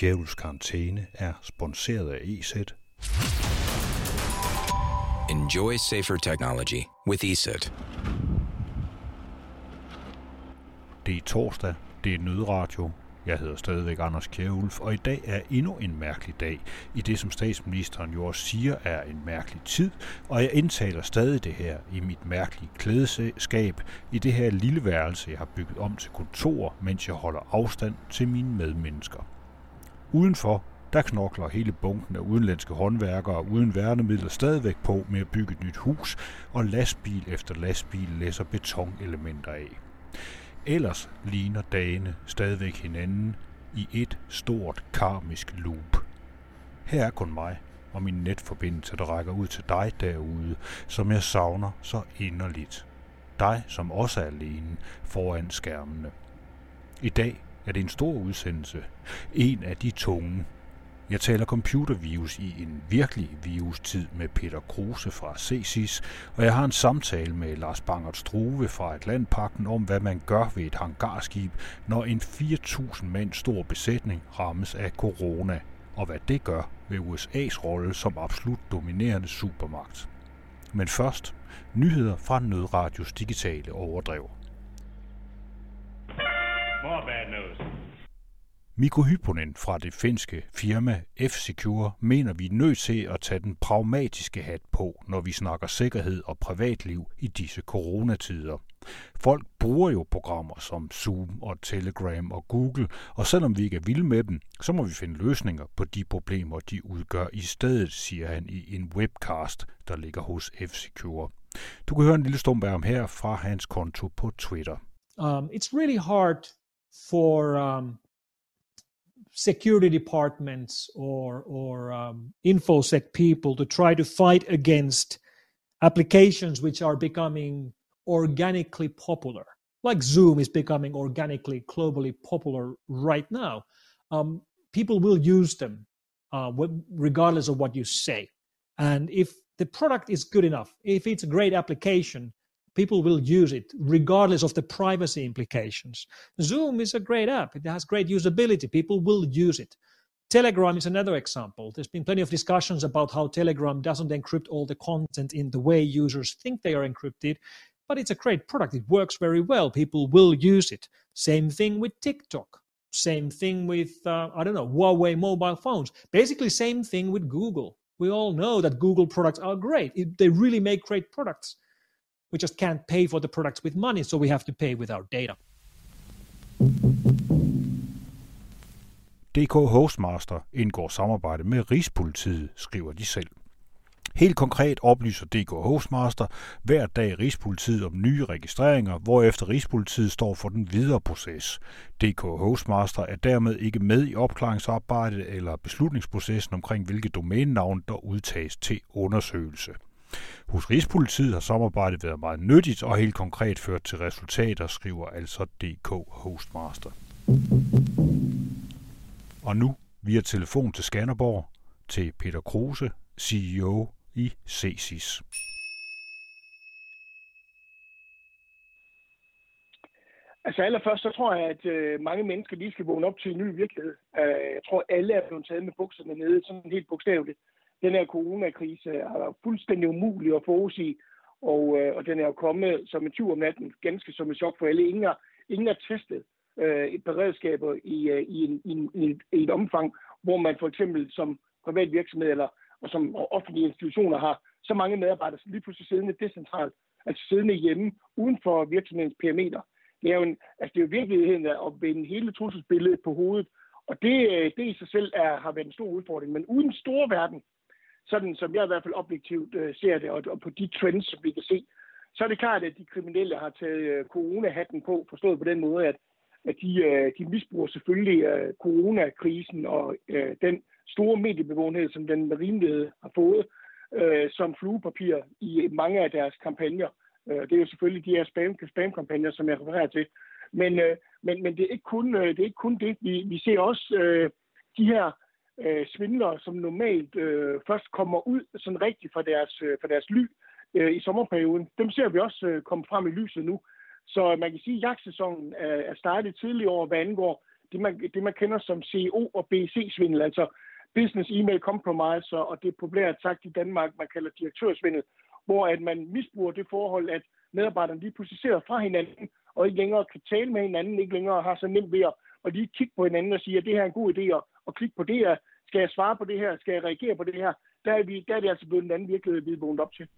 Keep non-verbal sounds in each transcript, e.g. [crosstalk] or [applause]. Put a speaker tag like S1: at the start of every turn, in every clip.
S1: Djævels Karantæne er sponsoreret af EZ.
S2: Enjoy safer technology with ESET.
S1: Det er torsdag, det er nødradio. Jeg hedder stadigvæk Anders Kjærulf, og i dag er endnu en mærkelig dag, i det som statsministeren jo også siger er en mærkelig tid, og jeg indtaler stadig det her i mit mærkelige klædeskab, i det her lille værelse, jeg har bygget om til kontor, mens jeg holder afstand til mine medmennesker. Udenfor, der knokler hele bunken af udenlandske håndværkere uden værnemidler stadigvæk på med at bygge et nyt hus, og lastbil efter lastbil læser betonelementer af. Ellers ligner dagene stadigvæk hinanden i et stort karmisk loop. Her er kun mig og min netforbindelse, der rækker ud til dig derude, som jeg savner så inderligt. Dig, som også er alene foran skærmene. I dag er det en stor udsendelse. En af de tunge, jeg taler computervirus i en virkelig virustid med Peter Kruse fra CSIS, og jeg har en samtale med Lars Bangert Struve fra Atlantpakken om, hvad man gør ved et hangarskib, når en 4.000 mand stor besætning rammes af corona, og hvad det gør ved USA's rolle som absolut dominerende supermagt. Men først nyheder fra Nødradios digitale overdrev.
S3: More.
S1: Mikko Hyponen fra det finske firma F-Secure mener, vi er nødt til at tage den pragmatiske hat på, når vi snakker sikkerhed og privatliv i disse coronatider. Folk bruger jo programmer som Zoom og Telegram og Google, og selvom vi ikke er vilde med dem, så må vi finde løsninger på de problemer, de udgør i stedet, siger han i en webcast, der ligger hos F-Secure. Du kan høre en lille stump af ham her fra hans konto på Twitter.
S4: Um, it's really hard for um, security departments or or um, infosec people to try to fight against applications which are becoming organically popular. Like zoom is becoming organically globally popular right now. Um, people will use them uh, regardless of what you say. And if the product is good enough if it's a great application people will use it regardless of the privacy implications. Zoom is a great app, it has great usability, people will use it. Telegram is another example. There's been plenty of discussions about how Telegram doesn't encrypt all the content in the way users think they are encrypted, but it's a great product. It works very well. People will use it. Same thing with TikTok. Same thing with, uh, I don't know, Huawei mobile phones. Basically, same thing with Google. We all know that Google products are great. It, they really make great products. We just can't pay for the products with money, so we have to pay with our data.
S1: DK Hostmaster indgår samarbejde med Rigspolitiet, skriver de selv. Helt konkret oplyser DK Hostmaster hver dag Rigspolitiet om nye registreringer, hvorefter Rigspolitiet står for den videre proces. DK Hostmaster er dermed ikke med i opklaringsarbejdet eller beslutningsprocessen omkring, hvilke domænenavn der udtages til undersøgelse. Hos Rigspolitiet har samarbejdet været meget nyttigt og helt konkret ført til resultater, skriver altså DK Hostmaster. Og nu via telefon til Skanderborg til Peter Kruse, CEO i CESIS.
S5: Altså allerførst, så tror jeg, at øh, mange mennesker lige skal vågne op til en ny virkelighed. Øh, jeg tror, alle er blevet taget med bukserne nede, sådan helt bogstaveligt den her coronakrise er fuldstændig umulig at forudsige, og, øh, og den er jo kommet som en tur om natten, ganske som et chok for alle. Ingen har, ingen har testet øh, et beredskaber i, øh, i, en, i, en, i, et, omfang, hvor man for eksempel som privat virksomhed eller og som offentlige institutioner har så mange medarbejdere lige pludselig siddende decentralt, altså siddende hjemme uden for virksomhedens parameter. Det er jo, en, altså det er jo virkeligheden at vende hele trusselsbilledet på hovedet, og det, øh, det i sig selv er, har været en stor udfordring. Men uden store verden, sådan som jeg i hvert fald objektivt øh, ser det, og, og på de trends, som vi kan se, så er det klart, at de kriminelle har taget øh, coronahatten på, forstået på den måde, at, at de, øh, de misbruger selvfølgelig øh, coronakrisen og øh, den store mediebevågenhed, som den med rimelighed har fået, øh, som fluepapir i mange af deres kampagner. Øh, det er jo selvfølgelig de her spam, spam-kampagner, som jeg refererer til. Men, øh, men, men det, er ikke kun, øh, det er ikke kun det. Vi, vi ser også øh, de her øh, svindlere, som normalt øh, først kommer ud sådan rigtigt fra deres, øh, fra deres ly øh, i sommerperioden. Dem ser vi også øh, komme frem i lyset nu. Så man kan sige, at jagtsæsonen er, er startet tidligere år, hvad angår det, man, det, man kender som CEO og BC-svindel, altså Business Email Compromise, og det er populært sagt i Danmark, man kalder direktørsvindel, hvor at man misbruger det forhold, at medarbejderne lige pludselig sidder fra hinanden, og ikke længere kan tale med hinanden, ikke længere har så nemt ved at, at lige kigge på hinanden og sige, at det her er en god idé, og, og klikke på det her, skal jeg svare på det her, skal jeg reagere på det her, der er, vi, der er det altså blevet en anden virkelighed, vi er vågnet op til.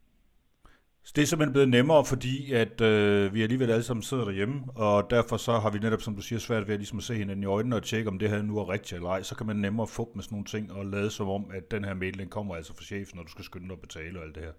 S1: Så det er simpelthen blevet nemmere, fordi at øh, vi alligevel alle sammen sidder derhjemme, og derfor så har vi netop, som du siger, svært ved at, ligesom at se hinanden i øjnene og tjekke, om det her nu er rigtigt eller ej. Så kan man nemmere få med sådan nogle ting og lade som om, at den her mail den kommer altså fra chefen, når du skal skynde dig at betale og alt det her.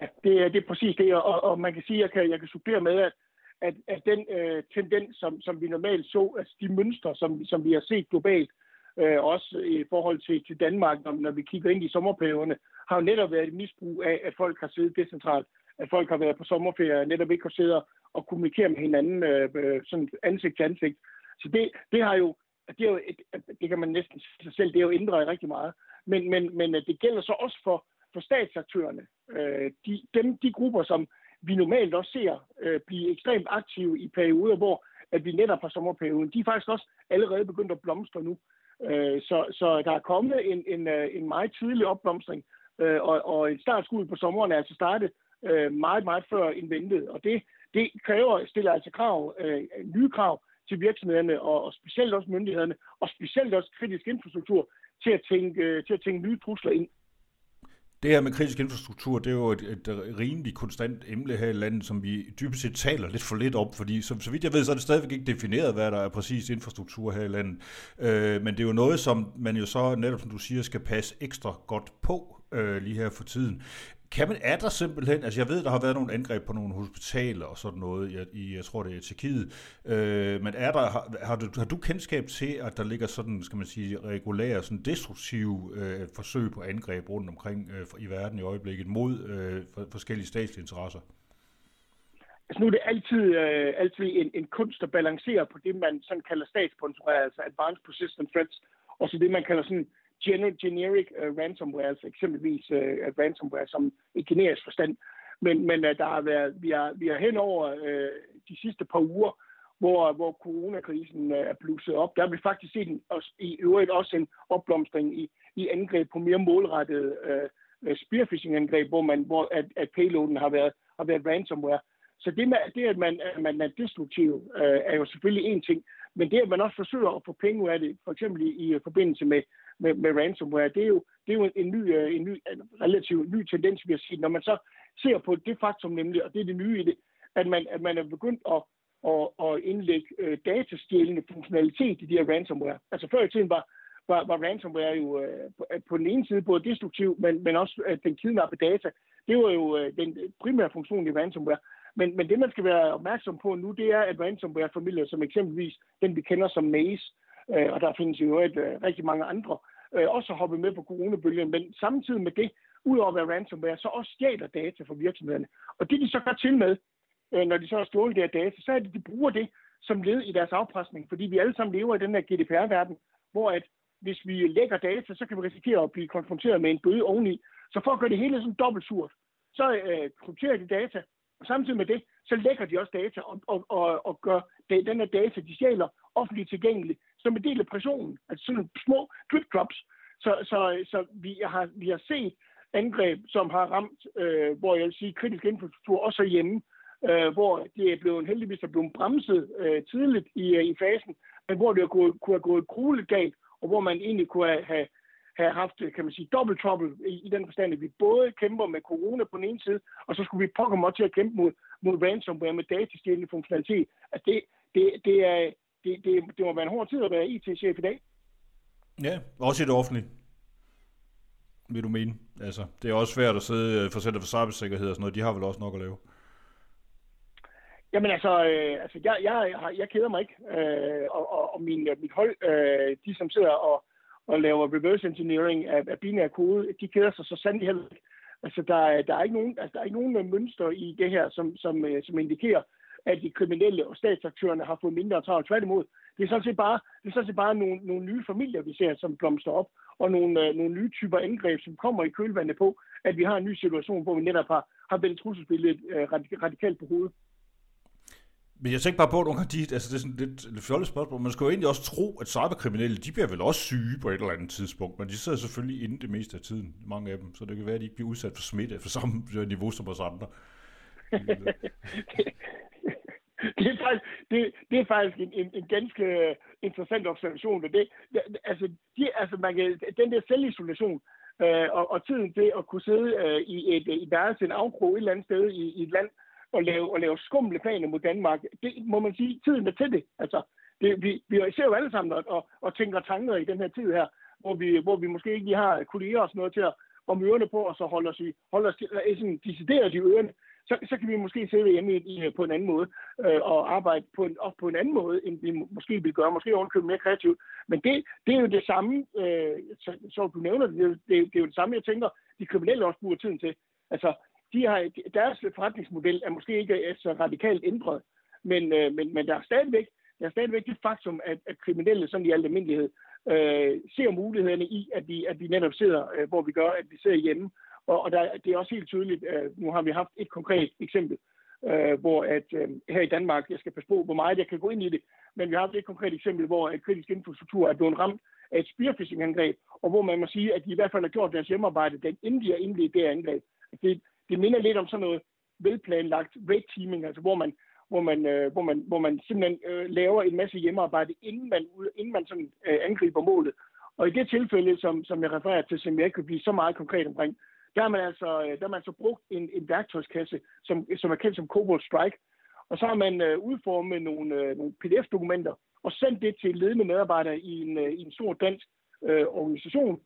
S5: Ja, det, er, det er præcis det, og, og man kan sige, at jeg kan, jeg kan supplere med, at, at, at den øh, tendens, som, som vi normalt så, altså de mønstre, som, som vi har set globalt, øh, også i forhold til, til Danmark, når, når vi kigger ind i sommerperioderne, har jo netop været et misbrug af, at folk har siddet decentralt, at folk har været på sommerferie, netop ikke har siddet og kommunikere med hinanden øh, øh, sådan ansigt til ansigt. Så det, det har jo, det, er jo et, det kan man næsten sig selv, det er jo ændret rigtig meget. Men, men, men øh, det gælder så også for, for statsaktørerne. Øh, de, dem, de grupper, som vi normalt også ser øh, blive ekstremt aktive i perioder, hvor at vi netop har sommerperioden, de er faktisk også allerede begyndt at blomstre nu. Øh, så, så der er kommet en, en, øh, en meget tidlig opblomstring, øh, og, og et startskud på sommeren er altså startet øh, meget, meget før end ventet. Og det, det kræver, stiller altså krav, øh, nye krav til virksomhederne, og, og specielt også myndighederne, og specielt også kritisk infrastruktur, til at tænke, øh, til at tænke nye trusler ind.
S1: Det her med kritisk infrastruktur, det er jo et, et rimelig konstant emne her i landet, som vi dybest set taler lidt for lidt om, fordi som, så vidt jeg ved, så er det stadigvæk ikke defineret, hvad der er præcis infrastruktur her i landet. Øh, men det er jo noget, som man jo så netop, som du siger, skal passe ekstra godt på øh, lige her for tiden. Kan man, er der simpelthen, altså jeg ved, der har været nogle angreb på nogle hospitaler og sådan noget, i, i jeg tror det er i Tjekkiet, øh, men er der, har, har, du, har du kendskab til, at der ligger sådan, skal man sige, regulære, sådan destruktive øh, forsøg på angreb rundt omkring øh, i verden i øjeblikket mod øh, for, forskellige statslige interesser?
S5: Altså nu er det altid, øh, altid en, en kunst at balancere på det, man sådan kalder statssponsoreret, altså advanced persistent threats, og så det, man kalder sådan generic uh, ransomware, eksempelvis uh, ransomware som i generisk forstand. Men, men uh, der har været, vi har, vi har hen over uh, de sidste par uger, hvor, hvor coronakrisen uh, er blusset op, der har vi faktisk set en, også, i øvrigt også en opblomstring i, i angreb på mere målrettede uh, uh, spearfishing-angreb, hvor, man, hvor at, at payloaden har været, har været ransomware. Så det, med, det at, man, at man er destruktiv, uh, er jo selvfølgelig en ting, men det, at man også forsøger at få penge ud af det, for eksempel i, i forbindelse med med, med ransomware, det er jo, det er jo en, ny, øh, en, ny, en relativt ny tendens, vi har set. Når man så ser på det faktum nemlig, og det er det nye i det, at man, at man er begyndt at, at, at indlægge øh, datastjælende funktionalitet i de her ransomware. Altså før i tiden var, var, var ransomware jo øh, på, øh, på den ene side både destruktiv, men, men også at den kidnappe data. Det var jo øh, den primære funktion i ransomware. Men, men det, man skal være opmærksom på nu, det er, at ransomware-familier, som eksempelvis den, vi kender som Maze, øh, og der findes jo et, øh, rigtig mange andre, øh, også hoppet med på coronabølgen, men samtidig med det, udover at være ransomware, så også stjæler data fra virksomhederne. Og det de så gør til med, øh, når de så har stjålet det her data, så er det, de bruger det som led i deres afpresning, fordi vi alle sammen lever i den her GDPR-verden, hvor at hvis vi lægger data, så kan vi risikere at blive konfronteret med en bøde oveni. Så for at gøre det hele sådan dobbelt surt, så øh, krypterer de data, og samtidig med det, så lægger de også data og, og, og, og gør den her data, de stjæler, offentligt tilgængelig som en del af pressionen. Altså sådan små drip drops. Så, så, så vi, har, vi har set angreb, som har ramt, øh, hvor jeg vil sige, kritisk infrastruktur også hjemme, øh, hvor det er blevet heldigvis er blevet bremset øh, tidligt i, øh, i fasen, men hvor det gået, kunne have gået grueligt galt, og hvor man egentlig kunne have, have haft, kan man sige, double trouble i, i den forstand, at vi både kæmper med corona på den ene side, og så skulle vi pokker mig til at kæmpe mod, mod ransomware med datastjælende funktionalitet. Altså det, det, det, er, det, det, det må være en hård tid at være IT-chef i dag.
S1: Ja, også i det offentlige vil du mene? Altså, det er også svært at sidde øh, for Center for Cybersikkerhed og sådan noget. De har vel også nok at lave.
S5: Jamen altså, øh, altså jeg, jeg, jeg keder mig ikke. Øh, og, og, og min, mit hold, øh, de som sidder og, og laver reverse engineering af, af binær kode, de keder sig så sandelig heller ikke. Altså, der, der, er ikke nogen, altså, der er ikke nogen mønster i det her, som, som, øh, som indikerer, at de kriminelle og statsaktørerne har fået mindre travlt. Tværtimod, det er sådan set bare, det er sådan set bare nogle, nogle nye familier, vi ser, som blomster op, og nogle, øh, nogle nye typer angreb, som kommer i kølvandet på, at vi har en ny situation, hvor vi netop har, har vendt trusselsbilledet øh, radikalt på hovedet.
S1: Men jeg tænker bare på, at nogle gange, de, altså det er sådan lidt, lidt fjollet spørgsmål, man skal jo egentlig også tro, at cyberkriminelle, de bliver vel også syge på et eller andet tidspunkt, men de sidder selvfølgelig inde det meste af tiden, mange af dem, så det kan være, at de ikke bliver udsat for smitte for samme [laughs] niveau som os andre
S5: det, er faktisk, det, det er faktisk en, en, en ganske interessant observation ved det. Altså, de, altså man kan, den der selvisolation, øh, og, og tiden til at kunne sidde øh, i et, i deres en afkrog et eller andet sted i, i et land, og lave, og lave skumle planer mod Danmark, det må man sige, tiden er til det. Altså, det, vi, vi ser jo alle sammen og, og tænker tanker i den her tid her, hvor vi, hvor vi måske ikke lige har kolleger og sådan noget til at om ørerne på, og så holde os, i, holde os sådan, decideret i ørerne, så, så kan vi måske sidde hjemme i, på en anden måde øh, og arbejde på en, op på en anden måde, end vi måske vil gøre, måske ovenkøbe mere kreativt. Men det, det er jo det samme, øh, så, så du nævner det, det, det, det er jo det samme, jeg tænker, de kriminelle også bruger tiden til. Altså, de har, deres forretningsmodel er måske ikke så radikalt ændret, men, øh, men, men der er stadigvæk, der er stadigvæk det faktum, at, at kriminelle sådan i al almindelighed øh, ser mulighederne i, at vi, at vi netop sidder, øh, hvor vi gør, at vi sidder hjemme. Og, og der, det er også helt tydeligt, øh, nu har vi haft et konkret eksempel, øh, hvor at øh, her i Danmark, jeg skal passe på, hvor meget jeg kan gå ind i det, men vi har haft et konkret eksempel, hvor et kritisk infrastruktur er blevet ramt af et spearfishing-angreb, og hvor man må sige, at de i hvert fald har gjort deres hjemmearbejde, inden de har indledt det angreb. Altså, det, det minder lidt om sådan noget velplanlagt red teaming, altså hvor man, hvor man, øh, hvor man, hvor man simpelthen øh, laver en masse hjemmearbejde, inden man, inden man sådan, øh, angriber målet. Og i det tilfælde, som, som jeg refererer til, som jeg ikke kan blive så meget konkret omkring, der har man altså, øh, der har man altså brugt en, en værktøjskasse, som, som er kendt som Cobalt Strike, og så har man øh, udformet nogle, øh, nogle PDF-dokumenter og sendt det til ledende medarbejdere i en, øh, i en stor dansk øh, organisation,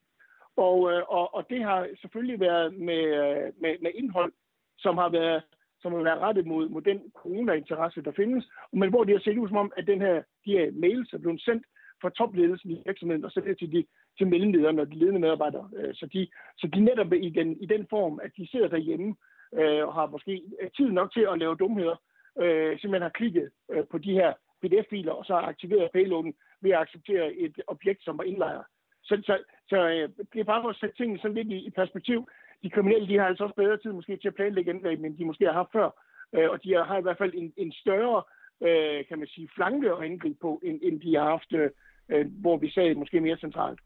S5: og, øh, og, og det har selvfølgelig været med, øh, med, med indhold, som har været som har været rettet mod, mod den corona-interesse, der findes, men hvor det har set ud som om, at den her, de her mails er blevet sendt fra topledelsen i virksomheden, og så det til, de, til mellemlederne og de ledende medarbejdere. Øh, så de, så de netop i den, i den form, at de sidder derhjemme øh, og har måske øh, tid nok til at lave dumheder, øh, simpelthen har klikket øh, på de her PDF-filer, og så har aktiveret payloaden ved at acceptere et objekt, som var indlejret. Så, så, så øh, det er bare for at sætte tingene sådan lidt i, i perspektiv. De kriminelle de har altså også bedre tid måske til at planlægge angreb, end de måske har haft før. Øh, og de har i hvert fald en, en større øh, kan man sige, flanke at angribe på, end, end de har haft, øh, øh hvor vi sagde måske mere centralt.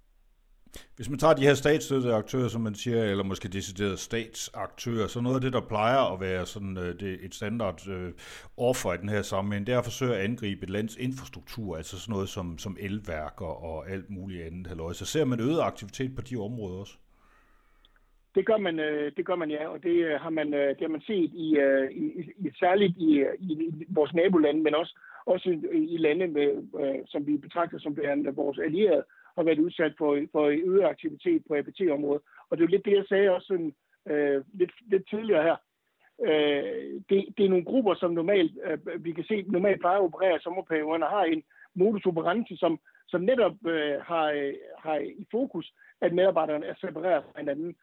S1: Hvis man tager de her statsstøttede aktører, som man siger, eller måske deciderede statsaktører, så noget af det, der plejer at være sådan, øh, det, et standard øh, offer i den her sammenhæng, det er at forsøge at angribe et lands infrastruktur, altså sådan noget som, som elværker og alt muligt andet. Halløj. Så ser man øget aktivitet på de områder også?
S5: Det gør man, øh, det gør man ja, og det øh, har man, øh, det har man set i, øh, i, i særligt i, i, vores nabolande, men også, også i, i lande, med, som vi betragter som vores allierede, har været udsat for, for øget aktivitet på APT-området. Og det er jo lidt det, jeg sagde også sådan, øh, lidt, lidt tidligere her. Øh, det, det er nogle grupper, som normalt, øh, vi kan se, normalt plejer at operere i sommerperioden og har en modus operandi, som, som netop øh, har, har i fokus, at medarbejderne er separeret fra hinanden.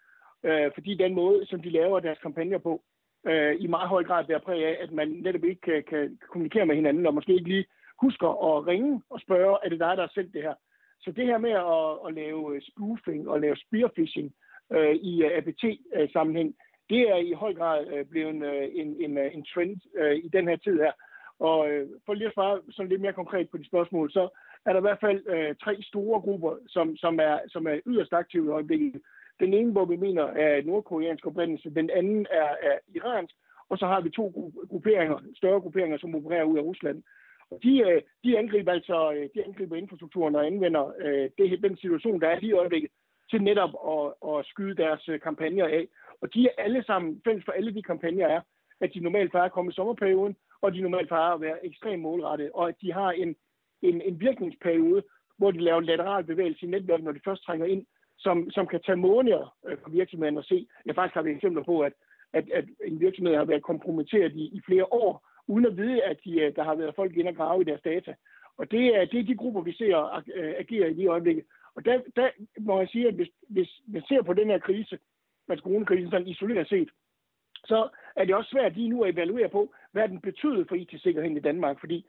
S5: Øh, fordi den måde, som de laver deres kampagner på, øh, i meget høj grad bærer præg af, at man netop ikke kan, kan kommunikere med hinanden, og måske ikke lige husker at ringe og spørge, er det dig, der har sendt det her? Så det her med at, at lave øh, spoofing og lave spearfishing øh, i øh, APT-sammenhæng, øh, det er i høj grad øh, blevet en, en, en, en trend øh, i den her tid her. Og øh, for lige at svare sådan lidt mere konkret på de spørgsmål, så er der i hvert fald øh, tre store grupper, som, som, er, som er yderst aktive i øjeblikket. Den ene, hvor vi mener, er nordkoreansk oprindelse, den anden er, er iransk, og så har vi to grupperinger, større grupperinger, som opererer ud af Rusland. Og de, øh, de angriber altså øh, de angriber infrastrukturen og anvender øh, det, den situation, der er lige i øjeblikket, til netop at, at skyde deres kampagner af. Og de er alle sammen, fælles for alle de kampagner er, at de normalt plejer at komme i sommerperioden, og de normalt plejer at være ekstremt målrettet, og at de har en, en, en virkningsperiode, hvor de laver lateral bevægelse i netværket, når de først trænger ind, som, som kan tage måneder øh, for virksomheden at se. Jeg faktisk har vi eksempler på, at, at, at en virksomhed har været kompromitteret i, i flere år, uden at vide, at de, øh, der har været folk ind og grave i deres data. Og det er, det er de grupper, vi ser øh, agere i de øjeblikke. Og der, der må jeg sige, at hvis, hvis man ser på den her krise, altså coronakrisen sådan isoleret set, så er det også svært lige nu at evaluere på, hvad den betyder for IT-sikkerheden i Danmark, fordi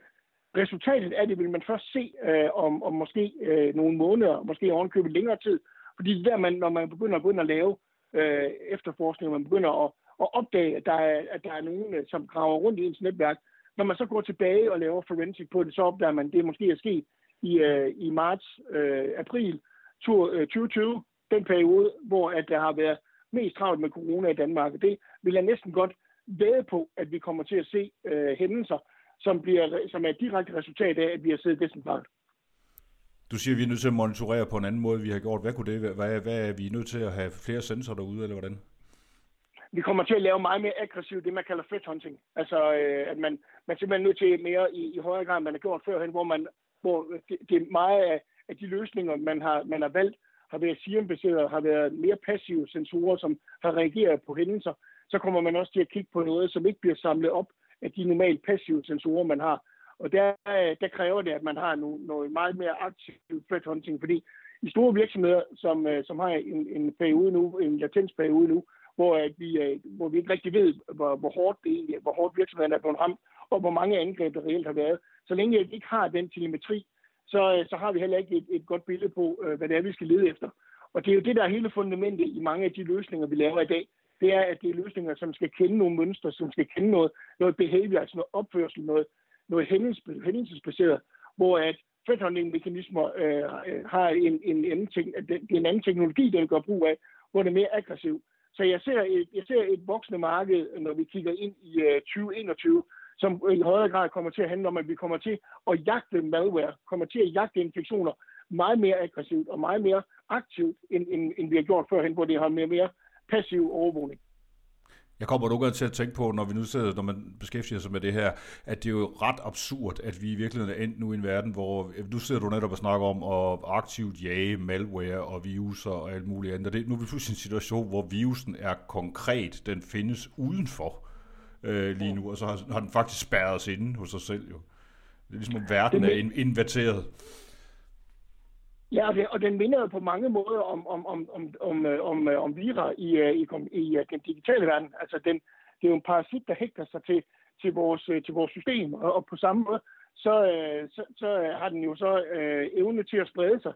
S5: resultatet af det vil man først se øh, om, om måske øh, nogle måneder, måske ovenkøbet længere tid, fordi det der, man, når man begynder at gå ind og lave øh, efterforskning, man begynder at, at opdage, at der, er, at der er nogen, øh, som graver rundt i ens netværk, Når man så går tilbage og laver forensic på det, så opdager man, at det måske er sket i, øh, i marts, øh, april 2020, øh, den periode, hvor at der har været mest travlt med corona i Danmark. Det vil jeg næsten godt væde på, at vi kommer til at se øh, hændelser, som, bliver, som er et direkte resultat af, at vi har siddet decentralt.
S1: Du siger, at vi er nødt til at monitorere på en anden måde, vi har gjort. Hvad kunne det være? Hvad, hvad er vi nødt til at have flere sensorer derude, eller hvordan?
S5: Vi kommer til at lave meget mere aggressivt, det man kalder threat hunting. Altså, øh, at man, man er nødt til mere i, i højere grad, end man har gjort førhen, hvor, man, hvor det, det er meget af, af de løsninger, man har, man har valgt, har været sirenbaseret, har været mere passive sensorer, som har reageret på hændelser, så kommer man også til at kigge på noget, som ikke bliver samlet op af de normalt passive sensorer, man har. Og der, øh, der kræver det, at man har noget, noget meget mere aktivt threat hunting, fordi i store virksomheder, som, øh, som har en, en periode nu, en latensperiode nu, hvor, at vi, hvor vi ikke rigtig ved, hvor, hvor hårdt det egentlig, hvor hårdt virksomheden er blevet ramt, og hvor mange angreb der reelt har været. Så længe vi ikke har den telemetri, så, så har vi heller ikke et, et godt billede på, hvad det er, vi skal lede efter. Og det er jo det, der er hele fundamentet i mange af de løsninger, vi laver i dag det er, at det er løsninger, som skal kende nogle mønstre, som skal kende noget, noget behavior, altså noget opførsel, noget, noget hændelsesbaseret, hvor at threat-hunting-mekanismer øh, øh, har en, en, anden ting, at det, er en anden teknologi, den gør brug af, hvor det er mere aggressiv. Så jeg ser, et, jeg ser et voksende marked, når vi kigger ind i øh, 2021, som i højere grad kommer til at handle om, at vi kommer til at jagte malware, kommer til at jagte infektioner meget mere aggressivt og meget mere aktivt, end, end, end vi har gjort førhen, hvor det har mere, mere passiv overvågning.
S1: Jeg kommer nogle til at tænke på, når vi nu sidder, når man beskæftiger sig med det her, at det er jo ret absurd, at vi i virkeligheden er endt nu i en verden, hvor nu sidder du netop og snakker om at aktivt jage malware og viruser og alt muligt andet. det, nu er vi pludselig en situation, hvor virusen er konkret, den findes udenfor øh, lige nu, og så har, har den faktisk spærret sig inde hos sig selv jo. Det er ligesom, at verden er inverteret.
S5: Ja, og, det, og den minder jo på mange måder om, om, om, om, om, øh, om, øh, om vira i, øh, i, i, i den digitale verden. Altså, den, det er jo en parasit, der hægter sig til, til, vores, til vores system, og, og på samme måde, så, så, så har den jo så øh, evne til at sprede sig,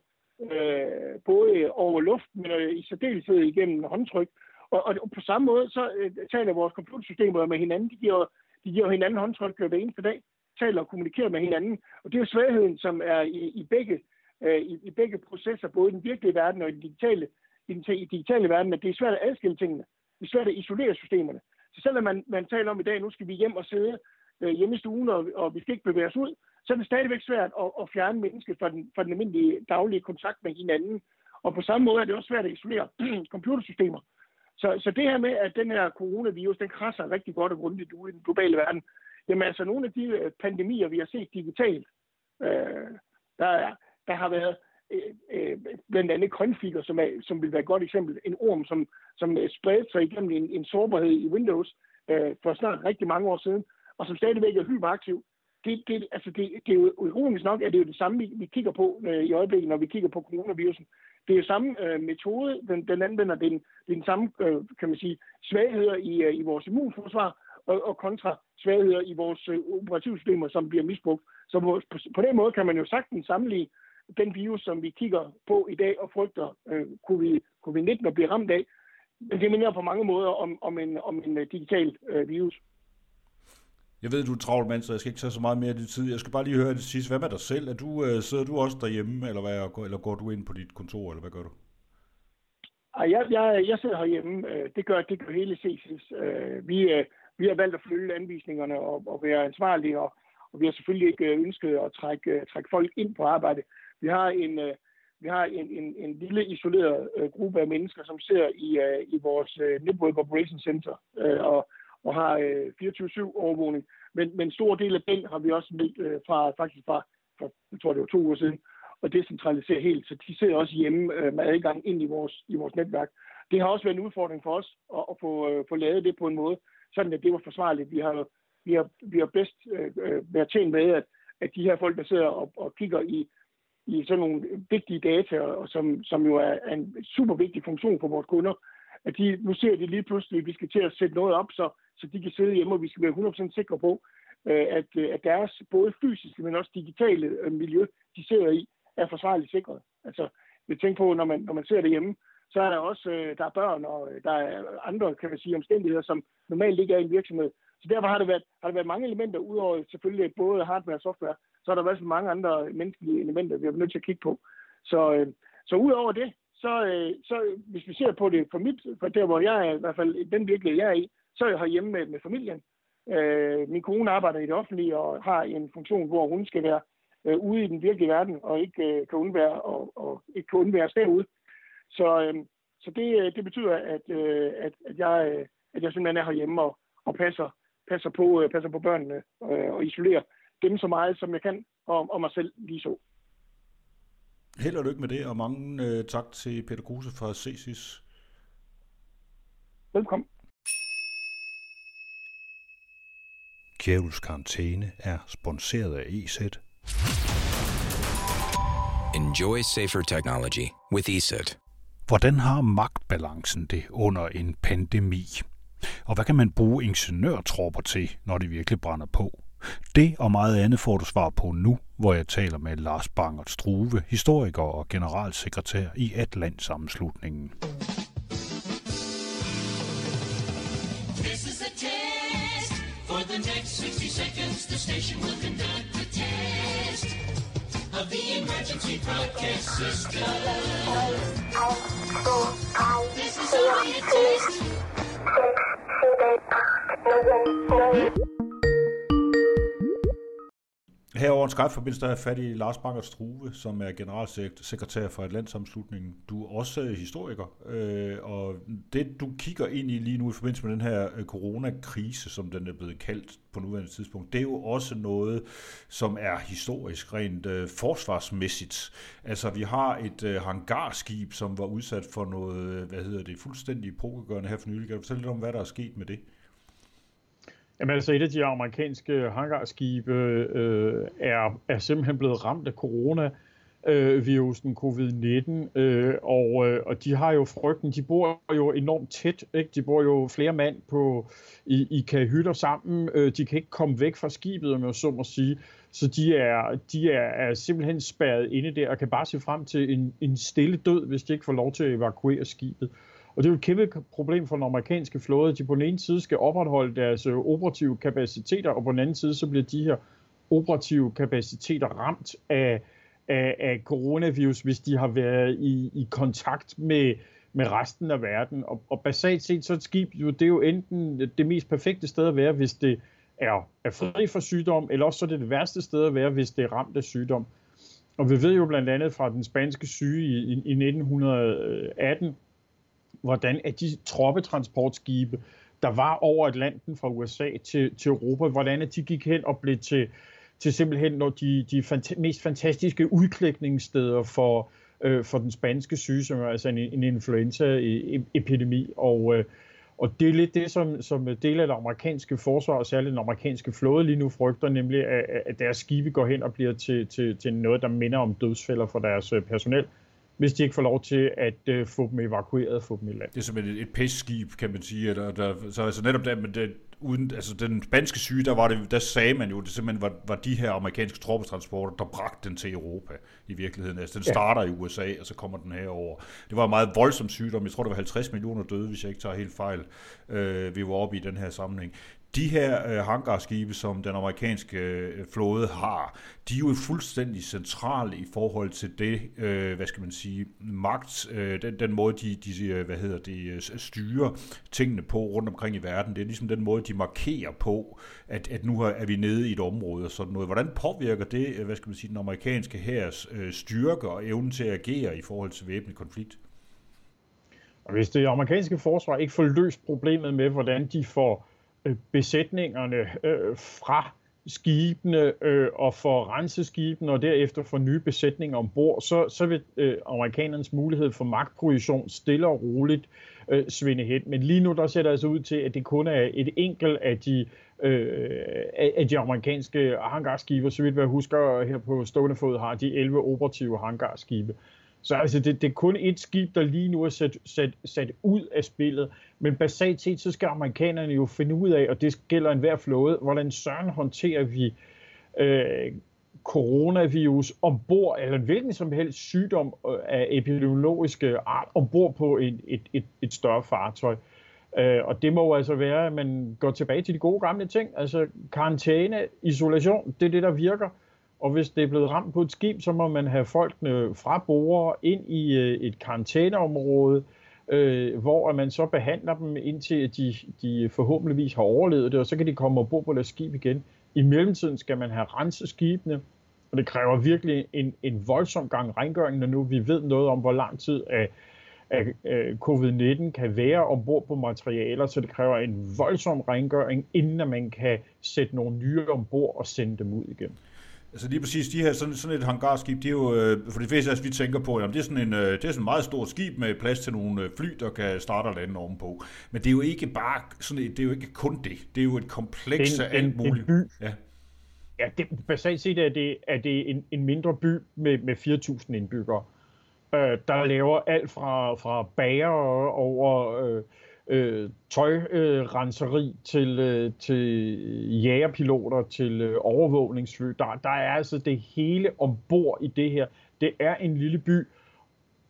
S5: øh, både over luft, men i særdeleshed igennem håndtryk. Og, og på samme måde, så øh, taler vores computersystemer med hinanden. De giver, de giver hinanden håndtryk hver eneste dag, taler og kommunikerer med hinanden. Og det er jo svagheden, som er i, i begge øh, i, i begge processer, både i den virkelige verden og i den digitale, i den i digitale verden, at det er svært at adskille tingene. Det er svært at isolere systemerne. Så selvom man, man taler om i dag, nu skal vi hjem og sidde øh, hjemme i stuen, og, og vi skal ikke bevæge os ud, så er det stadigvæk svært at, at fjerne mennesket fra den, fra den almindelige daglige kontakt med hinanden. Og på samme måde er det også svært at isolere [clears throat] computersystemer. Så, så det her med, at den her coronavirus, den krasser rigtig godt og grundigt ude i den globale verden, jamen altså nogle af de øh, pandemier, vi har set digitalt, øh, der, er, der har været øh, øh, blandt andet grønfiler, som, er, som vil være et godt eksempel. En orm, som, som øh, spredte sig igennem en, en sårbarhed i Windows øh, for snart rigtig mange år siden, og som stadigvæk er hyperaktiv. Det, det, altså det, det er jo ironisk nok, at det er jo det samme, vi, vi kigger på øh, i øjeblikket, når vi kigger på coronavirusen. Det er jo samme øh, metode, den, den anvender den, den samme, øh, kan man sige, svagheder i, øh, i vores immunforsvar, og, og kontra svagheder i vores øh, operativsystemer, som bliver misbrugt. Så på, på, på den måde kan man jo sagtens sammenligne den virus, som vi kigger på i dag og frygter øh, COVID-19 at blive ramt af. Men det minder på mange måder om, om, en, om en øh, digital øh, virus.
S1: Jeg ved, du er travlt mand, så jeg skal ikke tage så meget mere af dit tid. Jeg skal bare lige høre det sidste. Hvad med dig selv? Er du, øh, sidder du også derhjemme, eller, hvad, eller går du ind på dit kontor, eller hvad gør du?
S5: Ej, jeg, jeg, jeg sidder herhjemme. Øh, det gør, det gør hele CSIS. Øh, vi, vi har valgt at følge anvisningerne og, og være ansvarlige, og, og vi har selvfølgelig ikke ønsket at trække, trække folk ind på arbejde. Vi har en, øh, vi har en, en, en lille isoleret øh, gruppe af mennesker, som ser i, øh, i vores øh, Network Operation Center øh, og, og har øh, 24-7 overvågning. Men, men en stor del af den har vi også meldt øh, fra, faktisk fra, fra, jeg tror det var to uger siden, og decentralisere helt. Så de sidder også hjemme øh, med adgang ind i vores, i vores netværk. Det har også været en udfordring for os at, at få, øh, få lavet det på en måde, sådan at det var forsvarligt. Vi har, vi har, vi har bedst øh, øh været tjent med, at, at de her folk, der sidder og, og kigger i i sådan nogle vigtige data, og som, som jo er, en super vigtig funktion for vores kunder, at de, nu ser de lige pludselig, at vi skal til at sætte noget op, så, så de kan sidde hjemme, og vi skal være 100% sikre på, øh, at, øh, at deres både fysiske, men også digitale øh, miljø, de sidder i, er forsvarligt sikret. Altså, vi tænker på, når man, når man ser det hjemme, så er der også der er børn, og der er andre, kan man sige, omstændigheder, som normalt ikke er i en virksomhed, Så derfor har det været, har det været mange elementer, udover selvfølgelig både hardware og software, så er der også mange andre menneskelige elementer, vi har nødt til at kigge på. Så, øh, så udover det, så, øh, så hvis vi ser på det for mit, for der hvor jeg er, i hvert fald den virkelighed, jeg er i, så er jeg hjemme med, med familien. Øh, min kone arbejder i det offentlige og har en funktion, hvor hun skal være øh, ude i den virkelige verden og ikke øh, kan undvære og, og ikke kan undvære derude. Så, øh, så det, øh, det betyder, at, øh, at, at, jeg, øh, at jeg simpelthen er herhjemme og, og passer, passer, på, øh, passer på børnene øh, og isolerer dem så meget, som jeg kan, og, og mig selv lige så.
S1: Held og lykke med det, og mange øh, tak til Peter Kruse fra CSIS.
S5: Velkommen.
S1: Kjævels karantæne er sponsoreret af EZ.
S2: Enjoy safer technology with ESET.
S1: Hvordan har magtbalancen det under en pandemi? Og hvad kan man bruge ingeniørtropper til, når det virkelig brænder på? Det og meget andet får du svar på nu, hvor jeg taler med Lars Bangert Struve, historiker og generalsekretær i Atlantsammenslutningen.
S3: This is a test. For the next 60 seconds, the station will conduct a test of the emergency broadcast system. This is only a test.
S1: Herover en Skype-forbindelse, der er fat i Lars Banger Struve, som er generalsekretær for Atlantsamslutningen. Du er også øh, historiker, øh, og det du kigger ind i lige nu i forbindelse med den her øh, coronakrise, som den er blevet kaldt på nuværende tidspunkt, det er jo også noget, som er historisk rent øh, forsvarsmæssigt. Altså vi har et øh, hangarskib, som var udsat for noget, øh, hvad hedder det, fuldstændig pokegørende her for nylig. Kan du fortælle lidt om, hvad der er sket med det?
S6: Jamen altså et af de amerikanske hangarskibe øh, er, er simpelthen blevet ramt af corona øh, virusen covid-19 øh, og, øh, og de har jo frygten, de bor jo enormt tæt, ikke? de bor jo flere mand på, i, i kahytter sammen, øh, de kan ikke komme væk fra skibet, om jeg så må sige, så de er, de er, er simpelthen spærret inde der og kan bare se frem til en, en stille død, hvis de ikke får lov til at evakuere skibet. Og det er jo et kæmpe problem for den amerikanske flåde, at de på den ene side skal opretholde deres øh, operative kapaciteter, og på den anden side så bliver de her operative kapaciteter ramt af, af, af coronavirus, hvis de har været i, i kontakt med, med resten af verden. Og, og basalt set, så er et skib jo, det er jo enten det mest perfekte sted at være, hvis det er, er fri for sygdom, eller også så er det det værste sted at være, hvis det er ramt af sygdom. Og vi ved jo blandt andet fra den spanske syge i, i, i 1918, hvordan at de troppetransportskibe, der var over Atlanten fra USA til, til Europa, hvordan at de gik hen og blev til, til simpelthen når de, de fant- mest fantastiske udklækningssteder for, øh, for den spanske syge, som er altså en, en influenza-epidemi. Og, øh, og det er lidt det, som, som del af det amerikanske forsvar, og særligt den amerikanske flåde lige nu frygter, nemlig at, at deres skibe går hen og bliver til, til, til noget, der minder om dødsfælder for deres øh, personel hvis de ikke får lov til at øh, få dem evakueret og få dem i land.
S1: Det er simpelthen et, et pestskib, kan man sige. Der, der, så altså netop der, men det, uden, altså den spanske syge, der, var det, der sagde man jo, det simpelthen var, var de her amerikanske troppetransporter, der bragte den til Europa i virkeligheden. Altså den starter ja. i USA, og så kommer den herover. Det var en meget voldsom sygdom. Jeg tror, der var 50 millioner døde, hvis jeg ikke tager helt fejl. Øh, vi var oppe i den her sammenhæng de her øh, hangarskibe, som den amerikanske øh, flåde har, de er jo fuldstændig centrale i forhold til det, øh, hvad skal man sige, magt, øh, den, den måde, de, de øh, hvad hedder det, øh, styrer tingene på rundt omkring i verden. Det er ligesom den måde, de markerer på, at, at nu er vi nede i et område og sådan noget. Hvordan påvirker det, øh, hvad skal man sige, den amerikanske hærs øh, styrke og evnen til at agere i forhold til væbnet konflikt?
S6: Og hvis det amerikanske forsvar ikke får løst problemet med, hvordan de får Øh, besætningerne øh, fra skibene øh, og for rense skibene og derefter få nye besætninger ombord, så, så vil øh, amerikanernes mulighed for magtprojektion stille og roligt øh, svinde hen. Men lige nu der ser det altså ud til, at det kun er et enkelt af de, øh, af de amerikanske hangarskibe. Så vidt jeg husker her på stående fod har de 11 operative hangarskibe. Så altså, det, det er kun et skib, der lige nu er sat, sat, sat ud af spillet. Men basalt set, så skal amerikanerne jo finde ud af, og det gælder enhver flåde, hvordan søren håndterer vi øh, coronavirus ombord, eller hvilken som helst sygdom øh, af epidemiologiske art ombord på et, et, et, et større fartøj. Øh, og det må jo altså være, at man går tilbage til de gode gamle ting. Altså karantæne, isolation, det er det, der virker. Og hvis det er blevet ramt på et skib, så må man have folkene fra bord ind i øh, et karantæneområde, øh, hvor man så behandler dem indtil de, de forhåbentligvis har overlevet det, og så kan de komme ombord på deres skib igen. I mellemtiden skal man have renset skibene, og det kræver virkelig en, en voldsom gang rengøring, når nu vi ved noget om, hvor lang tid at, af, af øh, covid-19 kan være ombord på materialer, så det kræver en voldsom rengøring, inden man kan sætte nogle nye ombord og sende dem ud igen.
S1: Altså lige præcis, de her, sådan, sådan et hangarskib, det er jo, øh, for de fleste af os, vi tænker på, jamen det er sådan en, øh, det er sådan en meget stort skib med plads til nogle øh, fly, der kan starte og lande ovenpå. Men det er jo ikke bare sådan et, det er jo ikke kun det. Det er jo et kompleks af alt muligt.
S6: En by.
S1: Ja.
S6: Ja, det, basalt set er det, er det en, en mindre by med, med 4.000 indbyggere, øh, der laver alt fra, fra bager over øh, øh, tøjrenseri øh, til, øh, til jægerpiloter, til øh, overvågningsfly. Der, der er altså det hele ombord i det her. Det er en lille by,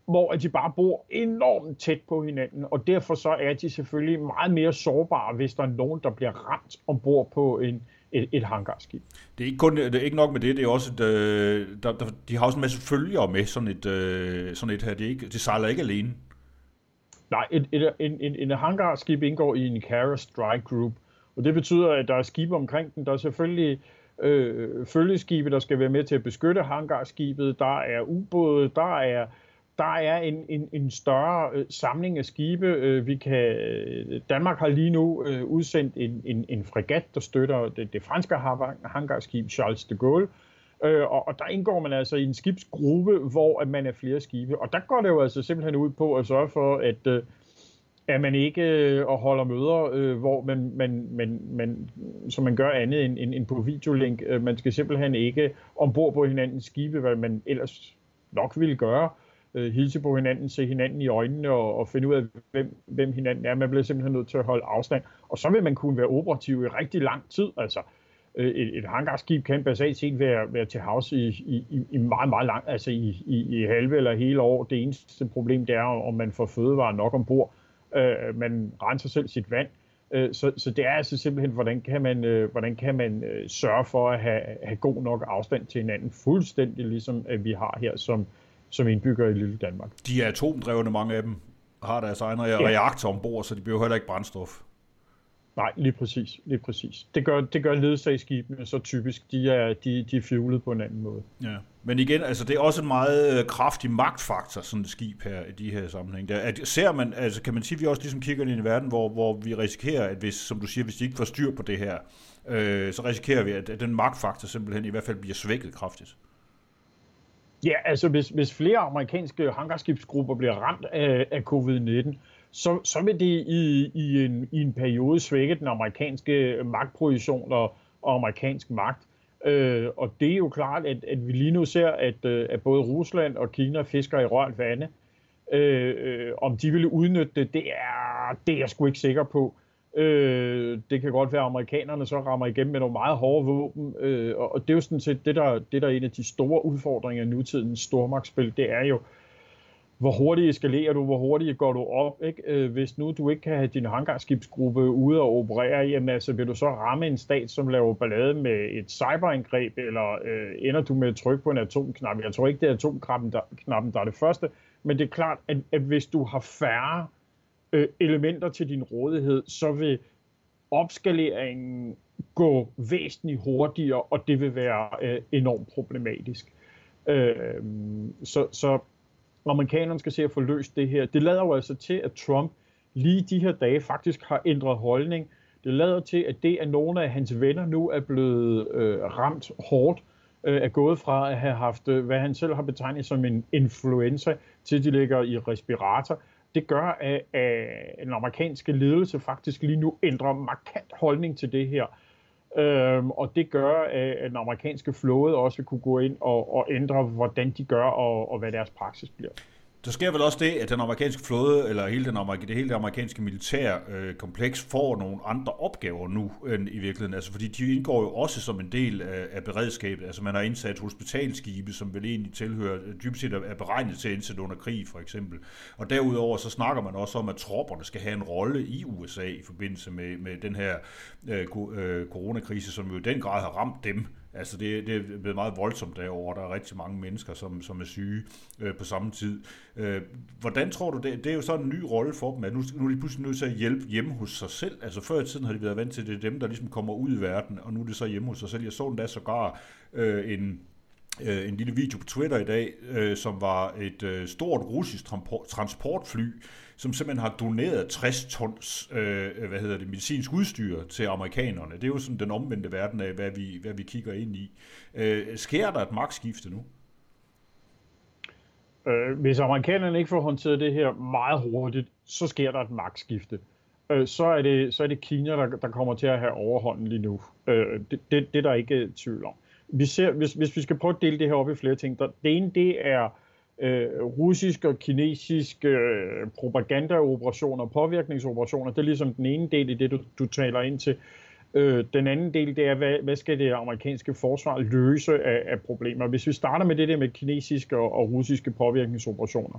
S6: hvor de bare bor enormt tæt på hinanden, og derfor så er de selvfølgelig meget mere sårbare, hvis der er nogen, der bliver ramt ombord på en, et, et hangarskib.
S1: Det er ikke kun det er ikke nok med det, det er også et, øh, der, der, de har også en masse følgere med sådan et, øh, sådan et her. Det, er ikke, det sejler ikke alene.
S6: Nej, et, et, en, en, en hangarskib indgår i en Carrier Strike Group, og det betyder, at der er skibe omkring den. Der er selvfølgelig øh, følgeskibe, der skal være med til at beskytte hangarskibet. Der er ubåde, der er der er en, en, en større øh, samling af skibe. Øh, vi kan, Danmark har lige nu øh, udsendt en, en, en fregat, der støtter det, det franske hangarskib Charles de Gaulle. Øh, Øh, og, og der indgår man altså i en skibsgruppe, hvor at man er flere skibe. Og der går det jo altså simpelthen ud på at sørge for, at, øh, at man ikke øh, holder møder, øh, hvor man, man, man, man, som man gør andet end, end, end på videolink. Øh, man skal simpelthen ikke ombord på hinandens skibe, hvad man ellers nok ville gøre øh, hilse på hinanden, se hinanden i øjnene og, og finde ud af, hvem, hvem hinanden er. Man bliver simpelthen nødt til at holde afstand. Og så vil man kunne være operativ i rigtig lang tid. Altså, øh, et, et hangarskib kan basalt set være, være til havs i, i, i meget, meget lang, altså i, i, i halve eller hele år. Det eneste problem, det er, om man får fødevarer nok ombord. Øh, man renser selv sit vand. Øh, så, så det er altså simpelthen, hvordan kan man, øh, hvordan kan man øh, sørge for at have, have god nok afstand til hinanden, fuldstændig ligesom at vi har her som, som indbygger i lille Danmark.
S1: De er atomdrevne, mange af dem, har deres egen ja. reaktor ombord, så de bliver heller ikke brændstof.
S6: Nej, lige præcis. Lige præcis. Det gør, det gør ledsagsskibene så typisk. De er, de, de er fjulet på en anden måde.
S1: Ja. Men igen, altså, det er også en meget øh, kraftig magtfaktor, sådan et skib her, i de her sammenhæng. Der, at, ser man, altså, kan man sige, at vi også ligesom kigger ind i en verden, hvor, hvor vi risikerer, at hvis, som du siger, hvis de ikke får styr på det her, øh, så risikerer vi, at, at den magtfaktor simpelthen i hvert fald bliver svækket kraftigt.
S6: Ja, altså hvis, hvis flere amerikanske hangarskibsgrupper bliver ramt af, af covid-19, så, så vil det i, i, en, i en periode svække den amerikanske magtposition og, og amerikansk magt. Øh, og det er jo klart, at, at vi lige nu ser, at, øh, at både Rusland og Kina fisker i rørt vande. Øh, øh, om de ville udnytte det, det er, det er jeg sgu ikke sikker på. Øh, det kan godt være, at amerikanerne så rammer igennem med nogle meget hårde våben, øh, og det er jo sådan set det der, det, der er en af de store udfordringer i nutidens stormagtsspil, det er jo, hvor hurtigt eskalerer du, hvor hurtigt går du op, ikke? Øh, hvis nu du ikke kan have din hangarskibsgruppe ude og operere, jamen altså vil du så ramme en stat, som laver ballade med et cyberangreb, eller øh, ender du med at trykke på en atomknap? Jeg tror ikke, det er atomknappen, der, knappen, der er det første, men det er klart, at, at hvis du har færre øh, elementer til din rådighed, så vil opskaleringen gå væsentligt hurtigere, og det vil være øh, enormt problematisk. Øh, så, så amerikanerne skal se at få løst det her. Det lader jo altså til, at Trump lige de her dage faktisk har ændret holdning. Det lader til, at det, at nogle af hans venner nu er blevet øh, ramt hårdt, øh, er gået fra at have haft, øh, hvad han selv har betegnet som en influenza, til de ligger i respirator det gør, at, at den amerikanske ledelse faktisk lige nu ændrer markant holdning til det her. Øhm, og det gør, øh, at den amerikanske flåde også vil kunne gå ind og, og ændre, hvordan de gør og, og hvad deres praksis bliver.
S1: Der sker vel også det, at den amerikanske flåde, eller hele den amerik- det hele det amerikanske militær øh, kompleks, får nogle andre opgaver nu end i virkeligheden. Altså, fordi de indgår jo også som en del af, af beredskabet. Altså, man har indsat hospitalskibe, som vel egentlig tilhører, dybest set er beregnet til at indsætte under krig, for eksempel. Og derudover så snakker man også om, at tropperne skal have en rolle i USA i forbindelse med, med den her øh, øh, coronakrise, som jo i den grad har ramt dem Altså det, det er blevet meget voldsomt derovre. Der er rigtig mange mennesker, som, som er syge øh, på samme tid. Øh, hvordan tror du, det, det er jo sådan en ny rolle for dem, at nu, nu er de pludselig nødt til at hjælpe hjemme hos sig selv. Altså før i tiden har de været vant til, at det er dem, der ligesom kommer ud i verden, og nu er det så hjemme hos sig selv. Jeg så endda sågar øh, en, øh, en lille video på Twitter i dag, øh, som var et øh, stort russisk transportfly, som simpelthen har doneret 60 tons øh, hvad hedder det, medicinsk udstyr til amerikanerne. Det er jo sådan den omvendte verden af, hvad vi, hvad vi kigger ind i. Øh, sker der et magtskifte nu?
S6: Øh, hvis amerikanerne ikke får håndteret det her meget hurtigt, så sker der et magtskifte. Øh, så, er det, så er det Kina, der, der kommer til at have overhånden lige nu. Øh, det, det, det er der ikke øh, tvivl om. Vi ser, hvis, hvis vi skal prøve at dele det her op i flere ting, der, det ene det er øh, russiske og kinesiske øh, propagandaoperationer og påvirkningsoperationer. Det er ligesom den ene del i det, du, du taler ind til. Øh, den anden del, det er, hvad, hvad skal det amerikanske forsvar løse af, af problemer? Hvis vi starter med det der med kinesiske og, og russiske påvirkningsoperationer,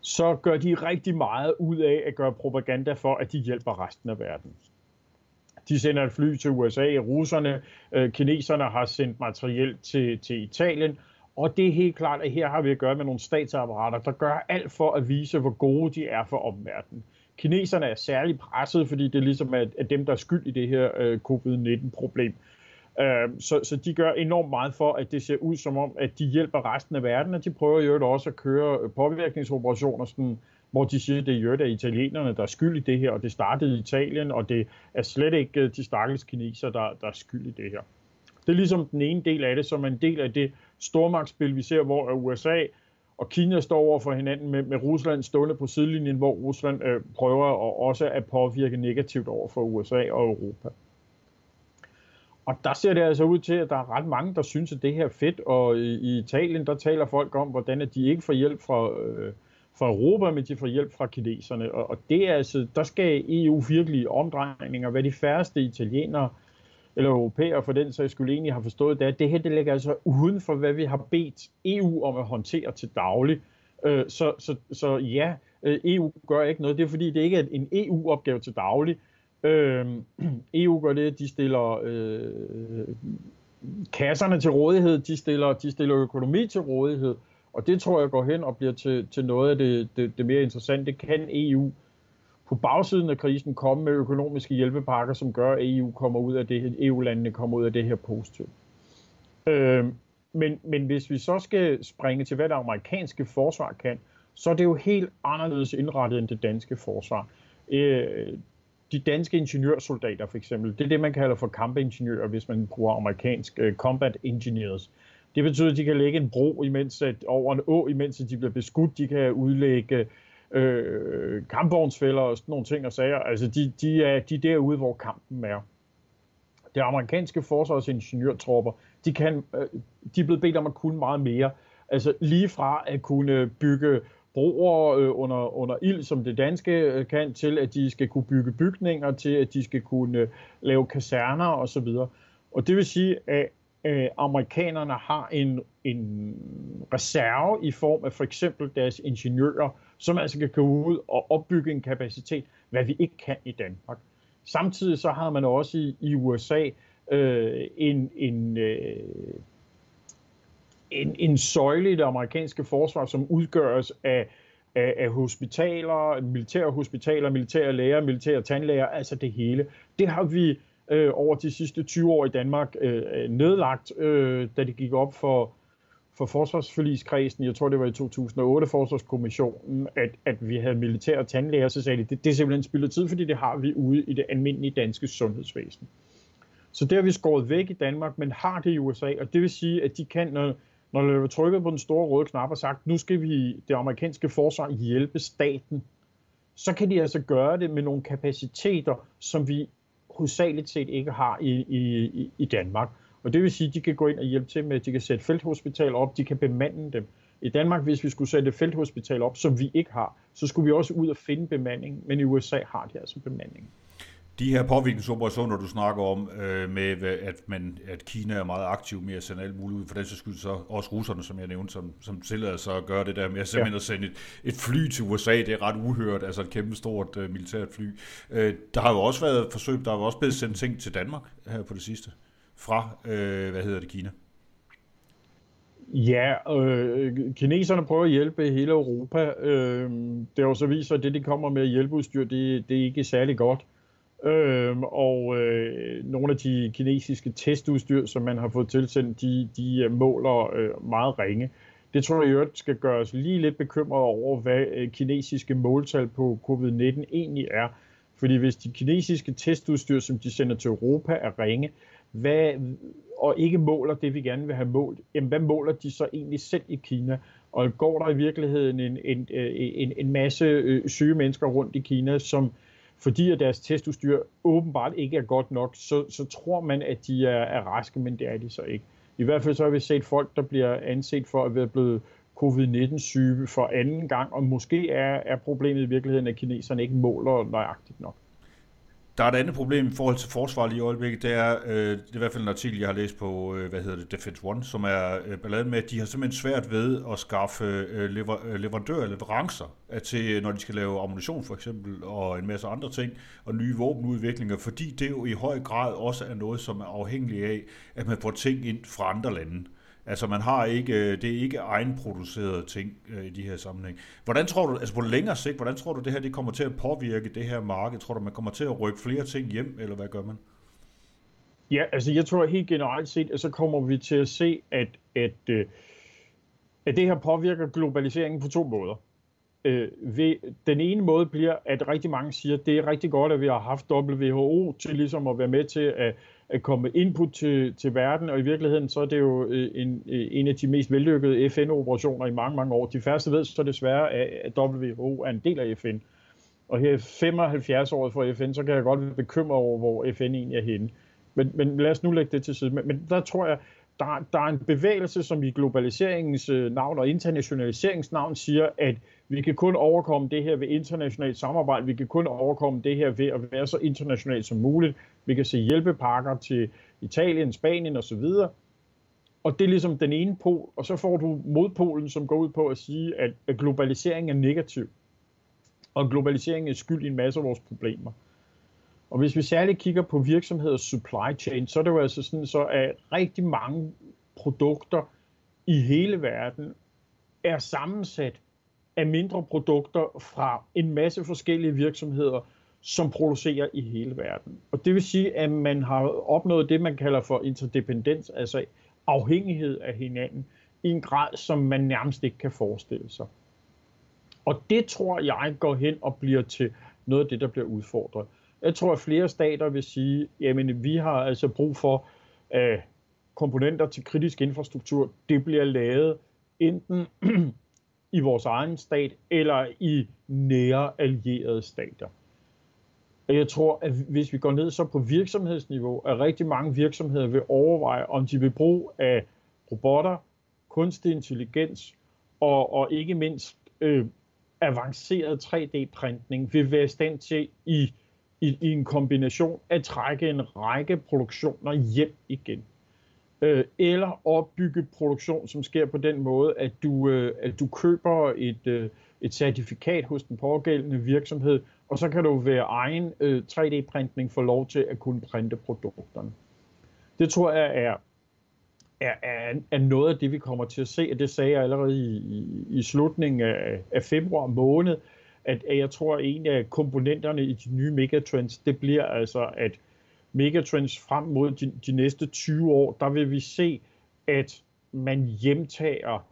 S6: så gør de rigtig meget ud af at gøre propaganda for, at de hjælper resten af verden. De sender et fly til USA, russerne, øh, kineserne har sendt materiel til, til Italien, og det er helt klart, at her har vi at gøre med nogle statsapparater, der gør alt for at vise, hvor gode de er for omverdenen. Kineserne er særligt presset, fordi det er ligesom er, at dem, der er skyld i det her øh, covid-19-problem. Øh, så, så de gør enormt meget for, at det ser ud som om, at de hjælper resten af verden, og de prøver jo også at køre påvirkningsoperationer, sådan, hvor de siger, at det er jo det italienerne, der er skyld i det her, og det startede i Italien, og det er slet ikke øh, de stakkels kineser, der, der er skyld i det her. Det er ligesom den ene del af det, som er en del af det stormagtsspil, vi ser, hvor øh, USA og Kina står over for hinanden med, med Rusland stående på sidelinjen, hvor Rusland øh, prøver at, også at påvirke negativt over for USA og Europa. Og der ser det altså ud til, at der er ret mange, der synes, at det her er fedt, og i, i Italien, der taler folk om, hvordan at de ikke får hjælp fra, øh, fra Europa, men de får hjælp fra kineserne. Og, og det er altså, der skal EU virkelig omdrejninger, hvad de færreste italienere øh, eller europæer for den sags skulle egentlig har forstået, det er, at det her det ligger altså uden for, hvad vi har bedt EU om at håndtere til daglig. Øh, så, så, så ja, øh, EU gør ikke noget. Det er fordi, det ikke er en EU-opgave til daglig. [clears throat] Øh, EU gør det, at de stiller øh, kasserne til rådighed, de stiller, de stiller økonomi til rådighed, og det tror jeg går hen og bliver til, til noget af det, det, det mere interessante. Det kan EU på bagsiden af krisen komme med økonomiske hjælpepakker, som gør, at EU kommer ud af det, EU-landene e kommer ud af det her positivt. Øh, men, men hvis vi så skal springe til, hvad det amerikanske forsvar kan, så er det jo helt anderledes indrettet end det danske forsvar. Øh, de danske ingeniørsoldater for eksempel, det er det, man kalder for kampingeniører, hvis man bruger amerikansk uh, combat engineers. Det betyder, at de kan lægge en bro imens at, over en å, imens at de bliver beskudt. De kan udlægge øh, kampvognsfælder og sådan nogle ting og sager. Altså, de, de, er, de er derude, hvor kampen er. Det amerikanske forsvarsingeniørtropper, de, kan, øh, de er blevet bedt om at kunne meget mere. Altså lige fra at kunne bygge broer øh, under, under ild, som det danske øh, kan, til at de skal kunne bygge bygninger, til at de skal kunne øh, lave kaserner osv. Og det vil sige, at øh, amerikanerne har en, en reserve i form af for eksempel deres ingeniører, som altså kan gå ud og opbygge en kapacitet, hvad vi ikke kan i Danmark. Samtidig så har man også i, i USA øh, en, en, øh, en, en søjle i det amerikanske forsvar, som udgøres af, af, af hospitaler, militære hospitaler, militære læger, militære tandlæger, altså det hele. Det har vi øh, over de sidste 20 år i Danmark øh, øh, nedlagt, øh, da det gik op for, for forsvarsforligskredsen, jeg tror det var i 2008, forsvarskommissionen, at, at vi havde militære tandlæger, så sagde de, det, det er simpelthen spillet tid, fordi det har vi ude i det almindelige danske sundhedsvæsen. Så det har vi skåret væk i Danmark, men har det i USA, og det vil sige, at de kan, når, når der er trykket på den store røde knap og sagt, nu skal vi det amerikanske forsvar hjælpe staten, så kan de altså gøre det med nogle kapaciteter, som vi hovedsageligt set ikke har i, i, i Danmark. Og det vil sige, at de kan gå ind og hjælpe til med, at de kan sætte felthospitaler op, de kan bemande dem. I Danmark, hvis vi skulle sætte felthospital op, som vi ikke har, så skulle vi også ud og finde bemanding, men i USA har de altså bemanding
S1: de her påvirkningsoperationer, du snakker om, øh, med at, man, at Kina er meget aktiv med at sende alt muligt ud, for den så skyld så også russerne, som jeg nævnte, som, som tillader sig at gøre det der med at simpelthen ja. at sende et, et fly til USA, det er ret uhørt, altså et kæmpe stort uh, militært fly. Øh, der har jo også været forsøg, der har jo også blevet sendt ting til Danmark her på det sidste, fra, øh, hvad hedder det, Kina?
S6: Ja, øh, kineserne prøver at hjælpe hele Europa. Øh, det har jo så vist sig, at det, de kommer med hjælpeudstyr, det, det er ikke særlig godt. Øhm, og øh, nogle af de kinesiske testudstyr, som man har fået tilsendt, de, de øh, måler øh, meget ringe. Det tror jeg øvrigt skal gøre os lige lidt bekymret over, hvad øh, kinesiske måltal på covid-19 egentlig er. Fordi hvis de kinesiske testudstyr, som de sender til Europa, er ringe, hvad, og ikke måler det, vi gerne vil have målt, jamen hvad måler de så egentlig selv i Kina? Og går der i virkeligheden en, en, øh, en, en masse øh, syge mennesker rundt i Kina, som fordi at deres testudstyr åbenbart ikke er godt nok, så, så tror man, at de er, er raske, men det er de så ikke. I hvert fald så har vi set folk, der bliver anset for at være blevet covid-19-syge for anden gang, og måske er, er problemet i virkeligheden, at kineserne ikke måler nøjagtigt nok.
S1: Der er et andet problem i forhold til forsvar lige i øjeblikket. Det er, øh, det er i hvert fald en artikel, jeg har læst på, øh, hvad hedder det, Defense One, som er øh, balladen med, at de har simpelthen svært ved at skaffe øh, lever, øh, leverandører leverancer øh, til, når de skal lave ammunition for eksempel, og en masse andre ting, og nye våbenudviklinger, fordi det jo i høj grad også er noget, som er afhængig af, at man får ting ind fra andre lande. Altså man har ikke, øh, det er ikke egenproducerede ting øh, i de her sammenhæng. Hvordan tror du, altså på længere sigt, hvordan tror du det her det kommer til at påvirke det her marked? Tror du man kommer til at rykke flere ting hjem, eller hvad gør man?
S6: Ja, altså jeg tror helt generelt set, at så kommer vi til at se, at, at, øh, at det her påvirker globaliseringen på to måder. Den ene måde bliver, at rigtig mange siger, at det er rigtig godt, at vi har haft WHO til ligesom at være med til at at komme input til, til verden, og i virkeligheden så er det jo øh, en, øh, en af de mest vellykkede FN-operationer i mange, mange år. De færreste ved så desværre, at WHO er en del af FN. Og her 75 år for FN, så kan jeg godt være bekymret over, hvor FN egentlig er henne. Men, men lad os nu lægge det til side. Men, men der tror jeg, der, der er en bevægelse, som i globaliseringens øh, navn og internationaliseringens navn siger, at vi kan kun overkomme det her ved internationalt samarbejde. Vi kan kun overkomme det her ved at være så internationalt som muligt. Vi kan se hjælpepakker til Italien, Spanien osv. Og det er ligesom den ene pol, og så får du modpolen, som går ud på at sige, at, at globalisering er negativ. Og globalisering er skyld i en masse af vores problemer. Og hvis vi særligt kigger på virksomheders supply chain, så er det jo altså sådan, så at rigtig mange produkter i hele verden er sammensat af mindre produkter fra en masse forskellige virksomheder, som producerer i hele verden. Og det vil sige, at man har opnået det, man kalder for interdependens, altså afhængighed af hinanden, i en grad, som man nærmest ikke kan forestille sig. Og det tror jeg går hen og bliver til noget af det, der bliver udfordret. Jeg tror, at flere stater vil sige, jamen vi har altså brug for øh, komponenter til kritisk infrastruktur. Det bliver lavet enten [clears throat] i vores egen stat eller i nære allierede stater. Og jeg tror, at hvis vi går ned så på virksomhedsniveau, at rigtig mange virksomheder vil overveje, om de vil bruge af robotter, kunstig intelligens og, og ikke mindst øh, avanceret 3D-printning vil være i stand til i, i, i en kombination at trække en række produktioner hjem igen øh, eller opbygge produktion, som sker på den måde, at du, øh, at du køber et, øh, et certifikat hos den pågældende virksomhed, og så kan du ved egen øh, 3D-printning få lov til at kunne printe produkterne. Det tror jeg er, er, er, er noget af det, vi kommer til at se, og det sagde jeg allerede i, i, i slutningen af, af februar måned, at, at jeg tror, at en af komponenterne i de nye megatrends, det bliver altså, at megatrends frem mod de, de næste 20 år, der vil vi se, at man hjemtager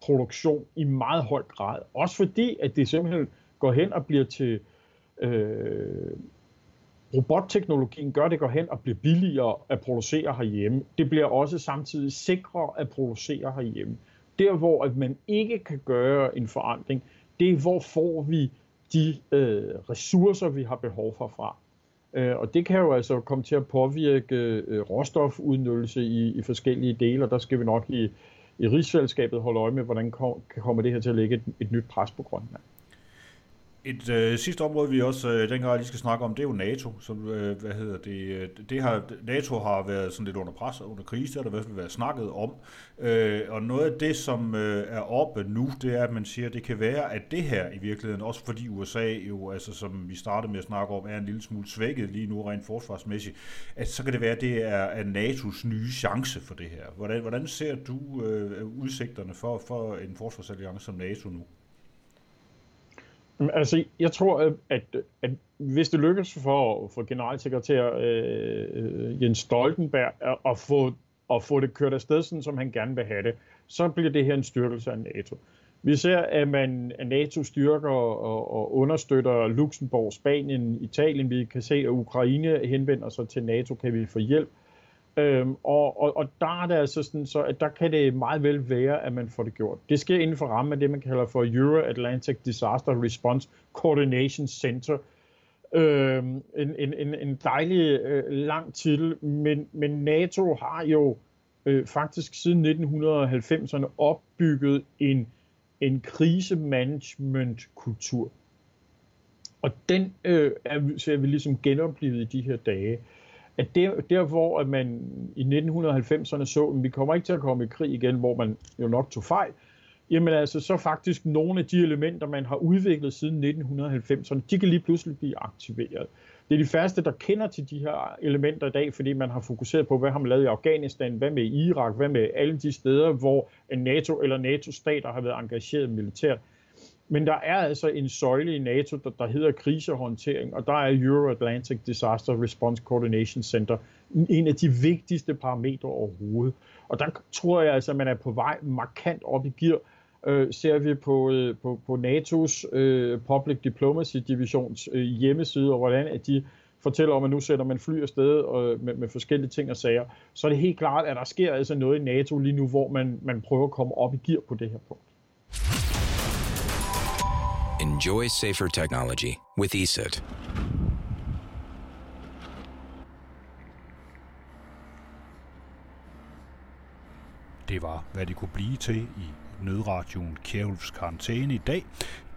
S6: produktion i meget høj grad. Også fordi, at det simpelthen går hen og bliver til øh, robotteknologien gør det går hen og bliver billigere at producere herhjemme. Det bliver også samtidig sikrere at producere herhjemme. Der hvor at man ikke kan gøre en forandring, det er hvor får vi de øh, ressourcer, vi har behov for fra. Øh, og det kan jo altså komme til at påvirke øh, råstofudnyttelse i, i forskellige dele, og der skal vi nok i, i rigsfællesskabet holde øje med, hvordan kom, kommer det her til at lægge et, et nyt pres på Grønland.
S1: Et øh, sidste område, vi også øh, dengang lige skal snakke om, det er jo NATO. Som, øh, hvad hedder det, øh, det har, NATO har været sådan lidt under pres og under krise, der har i hvert fald været snakket om. Øh, og noget af det, som øh, er oppe nu, det er, at man siger, at det kan være, at det her i virkeligheden, også fordi USA jo, altså som vi startede med at snakke om, er en lille smule svækket lige nu rent forsvarsmæssigt, at så kan det være, at det er, at NATO's nye chance for det her. Hvordan, hvordan ser du øh, udsigterne for, for en forsvarsalliance som NATO nu?
S6: Altså, jeg tror, at, at hvis det lykkes for, for generalsekretær øh, øh, Jens Stoltenberg at, at, få, at få det kørt afsted, sådan som han gerne vil have det, så bliver det her en styrkelse af NATO. Vi ser, at man at NATO styrker og, og understøtter Luxembourg, Spanien, Italien. Vi kan se, at Ukraine henvender sig til NATO, kan vi få hjælp. Øhm, og, og, og der er det altså sådan, så at der kan det meget vel være, at man får det gjort. Det sker inden for rammen af det, man kalder for Euro-Atlantic Disaster Response Coordination Center. Øhm, en, en, en, en dejlig øh, lang titel, men, men NATO har jo øh, faktisk siden 1990'erne opbygget en, en krisemanagement-kultur. Og den øh, er, ser vi ligesom genoplevet i de her dage at der, der hvor at man i 1990'erne så, at vi kommer ikke til at komme i krig igen, hvor man jo nok tog fejl, jamen altså så faktisk nogle af de elementer, man har udviklet siden 1990'erne, de kan lige pludselig blive aktiveret. Det er de færreste, der kender til de her elementer i dag, fordi man har fokuseret på, hvad har man lavet i Afghanistan, hvad med Irak, hvad med alle de steder, hvor NATO eller NATO-stater har været engageret militært. Men der er altså en søjle i NATO, der, der hedder krisehåndtering, og der er Euro-Atlantic Disaster Response Coordination Center en af de vigtigste parametre overhovedet. Og der tror jeg altså, at man er på vej markant op i gear. Øh, ser vi på, øh, på, på NATO's øh, Public Diplomacy Divisions øh, hjemmeside, og hvordan at de fortæller om, at nu sætter man fly afsted og øh, med, med forskellige ting og sager, så er det helt klart, at der sker altså noget i NATO lige nu, hvor man, man prøver at komme op i gear på det her punkt.
S2: Enjoy safer technology with ESET.
S1: Det var, hvad det kunne blive til i nødradioen Kjærulfs karantæne i dag.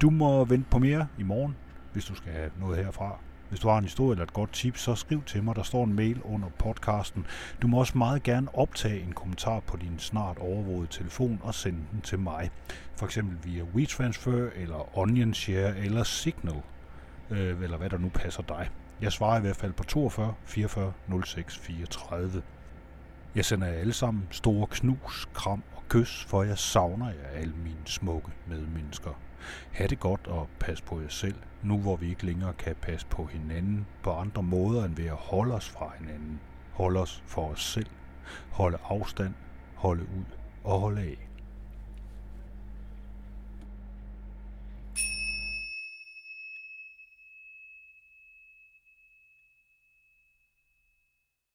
S1: Du må vente på mere i morgen, hvis du skal have noget herfra. Hvis du har en historie eller et godt tip, så skriv til mig. Der står en mail under podcasten. Du må også meget gerne optage en kommentar på din snart overvågede telefon og sende den til mig. For eksempel via WeTransfer eller OnionShare eller Signal. Øh, eller hvad der nu passer dig. Jeg svarer i hvert fald på 42 44 06 34. Jeg sender jer alle sammen store knus, kram og kys, for jeg savner jer alle mine smukke medmennesker. Ha' det godt og pas på jer selv, nu hvor vi ikke længere kan passe på hinanden på andre måder end ved at holde os fra hinanden. Holde os for os selv. Holde afstand, holde ud og holde af.